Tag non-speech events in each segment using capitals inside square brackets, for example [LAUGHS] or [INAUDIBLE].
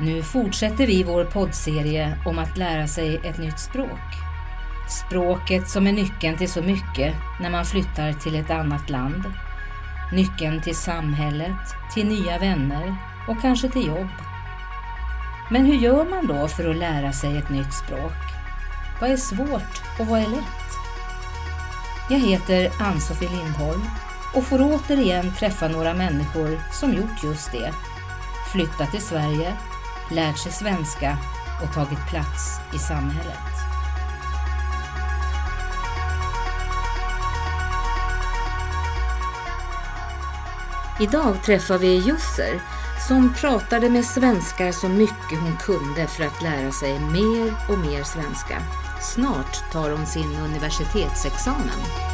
Nu fortsätter vi vår poddserie om att lära sig ett nytt språk. Språket som är nyckeln till så mycket när man flyttar till ett annat land. Nyckeln till samhället, till nya vänner och kanske till jobb. Men hur gör man då för att lära sig ett nytt språk? Vad är svårt och vad är lätt? Jag heter Ann-Sofie Lindholm och får återigen träffa några människor som gjort just det. Flyttat till Sverige, lärt sig svenska och tagit plats i samhället. Idag träffar vi Jusser som pratade med svenskar så mycket hon kunde för att lära sig mer och mer svenska. Snart tar hon sin universitetsexamen.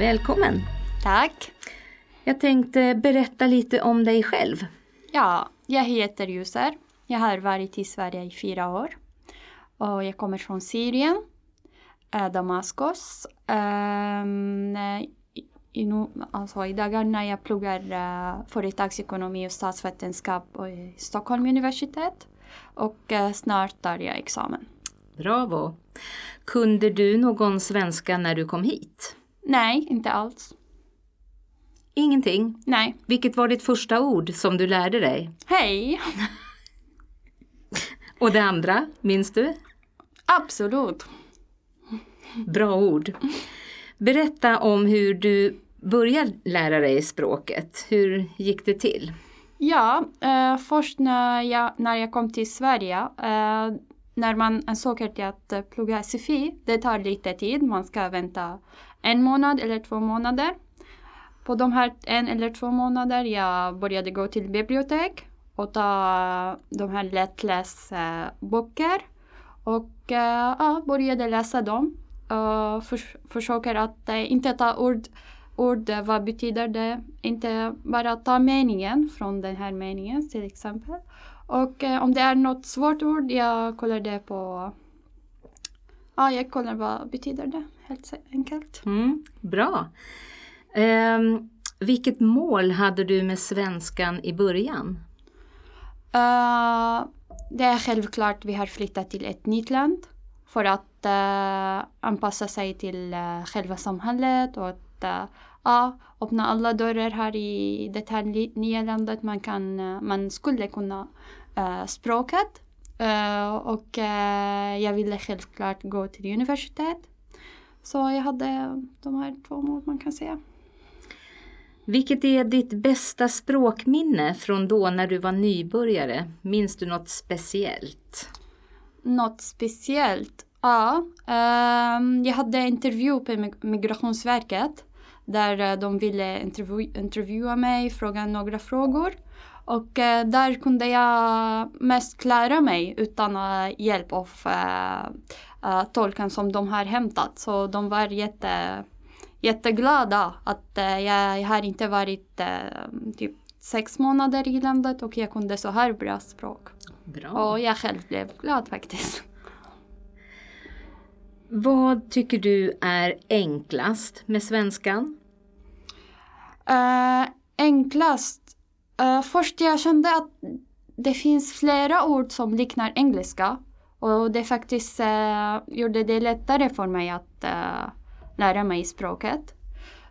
Välkommen! Tack! Jag tänkte berätta lite om dig själv. Ja, jag heter Jusser. Jag har varit i Sverige i fyra år. Och jag kommer från Syrien, äh, Damaskus. Ähm, i, alltså, I dagarna jag pluggar äh, företagsekonomi och statsvetenskap i Stockholm universitet. Och äh, snart tar jag examen. Bravo! Kunde du någon svenska när du kom hit? Nej, inte alls. Ingenting? Nej. Vilket var ditt första ord som du lärde dig? Hej! [LAUGHS] Och det andra, minns du? Absolut. Bra ord. Berätta om hur du började lära dig språket. Hur gick det till? Ja, eh, först när jag, när jag kom till Sverige, eh, när man ansöker till att eh, plugga SFI, det tar lite tid. Man ska vänta en månad eller två månader. På de här en eller två månader jag började gå till bibliotek och ta de här lättläsböcker. Eh, böcker och eh, ja, började läsa dem. För, försöker att inte ta ord, ord, vad betyder det? Inte bara ta meningen från den här meningen till exempel. Och om det är något svårt ord, jag kollar det på... Ja, jag kollar vad betyder det helt enkelt. Mm, bra. Um, vilket mål hade du med svenskan i början? Uh, det är självklart vi har flyttat till ett nytt land för att uh, anpassa sig till uh, själva samhället och att uh, öppna alla dörrar här i det här nya landet. Man, kan, man skulle kunna språket och jag ville självklart gå till universitet. Så jag hade de här två mål man kan säga. Vilket är ditt bästa språkminne från då när du var nybörjare? Minns du något speciellt? Något speciellt? Ja, jag hade intervju på Migrationsverket där eh, de ville intervju intervjua mig, fråga några frågor. Och uh, där kunde jag mest klara mig utan hjälp av uh, tolken som de har hämtat. Så de var jätte jätteglada att eh, jag har inte varit eh, typ sex månader i landet och jag kunde så här bra språk. Bra. Och jag själv blev glad faktiskt. Vad tycker du är enklast med svenskan? Uh, enklast? Uh, först jag kände att det finns flera ord som liknar engelska. Och det faktiskt uh, gjorde det lättare för mig att lära mig språket.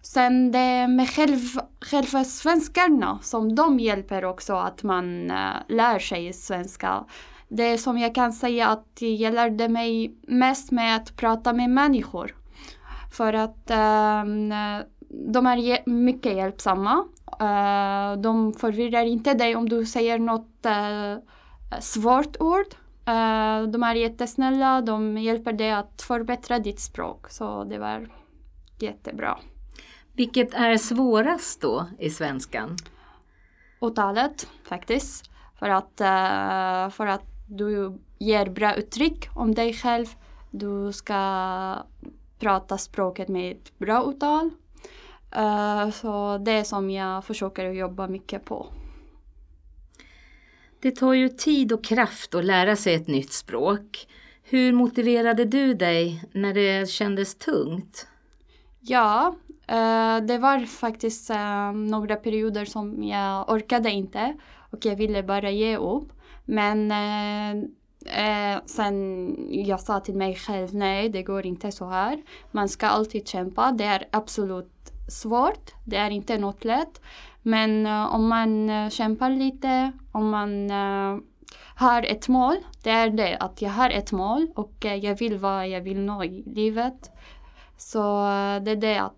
Sen det med själv, själva svenskarna som de hjälper också att man uh, lär sig svenska. Det som jag kan säga att jag lärde mig mest med att prata med människor. För att uh, de är mycket hjälpsamma. Uh, de förvirrar inte dig om du säger något uh, svårt ord. Uh, de är jättesnälla, de hjälper dig att förbättra ditt språk. Så det var jättebra. Vilket är svårast då i svenskan? Uttalet faktiskt. För att, för att du ger bra uttryck om dig själv. Du ska prata språket med ett bra uttal. Uh, så det är som jag försöker jobba mycket på. Det tar ju tid och kraft att lära sig ett nytt språk. Hur motiverade du dig när det kändes tungt? Ja, eh, det var faktiskt eh, några perioder som jag orkade inte och jag ville bara ge upp. Men eh, Eh, sen jag sa till mig själv, nej det går inte så här. Man ska alltid kämpa, det är absolut svårt, det är inte något lätt. Men eh, om man eh, kämpar lite, om man eh, har ett mål, det är det att jag har ett mål och jag vill vad jag vill nå i livet. Så det är det att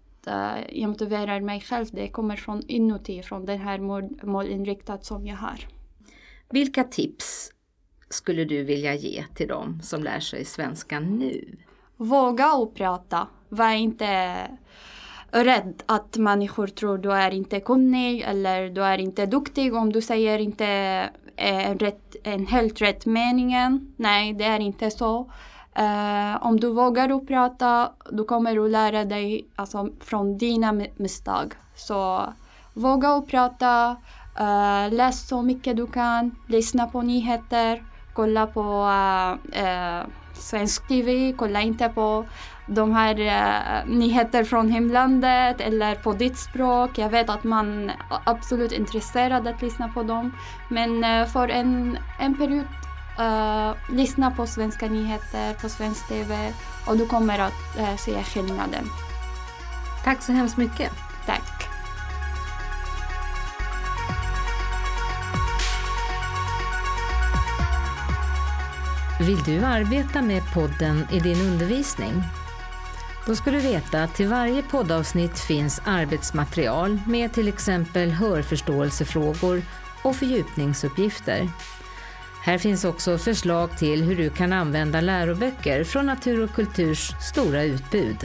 jag motiverar mig själv, det kommer från inuti, från den här mål, målinriktad som jag har. Vilka tips skulle du vilja ge till dem som lär sig svenska nu? Våga och prata. Var inte rädd att människor tror du är inte kunnig eller du är inte duktig om du säger inte eh, en, rätt, en helt rätt meningen. Nej, det är inte så. Uh, om du vågar att prata, du kommer att lära dig alltså, från dina misstag. Så våga att prata, uh, läs så mycket du kan, lyssna på nyheter, kolla på uh, svensk TV, kolla inte på de här uh, nyheter från hemlandet eller på ditt språk. Jag vet att man är absolut intresserad att lyssna på dem. Men uh, för en, en period, uh, lyssna på svenska nyheter på svensk TV och du kommer att se skillnaden. Tack så hemskt mycket. Tack. Vill du arbeta med podden i din undervisning? Då ska du veta att till varje poddavsnitt finns arbetsmaterial med till exempel hörförståelsefrågor och fördjupningsuppgifter. Här finns också förslag till hur du kan använda läroböcker från Natur och Kulturs stora utbud.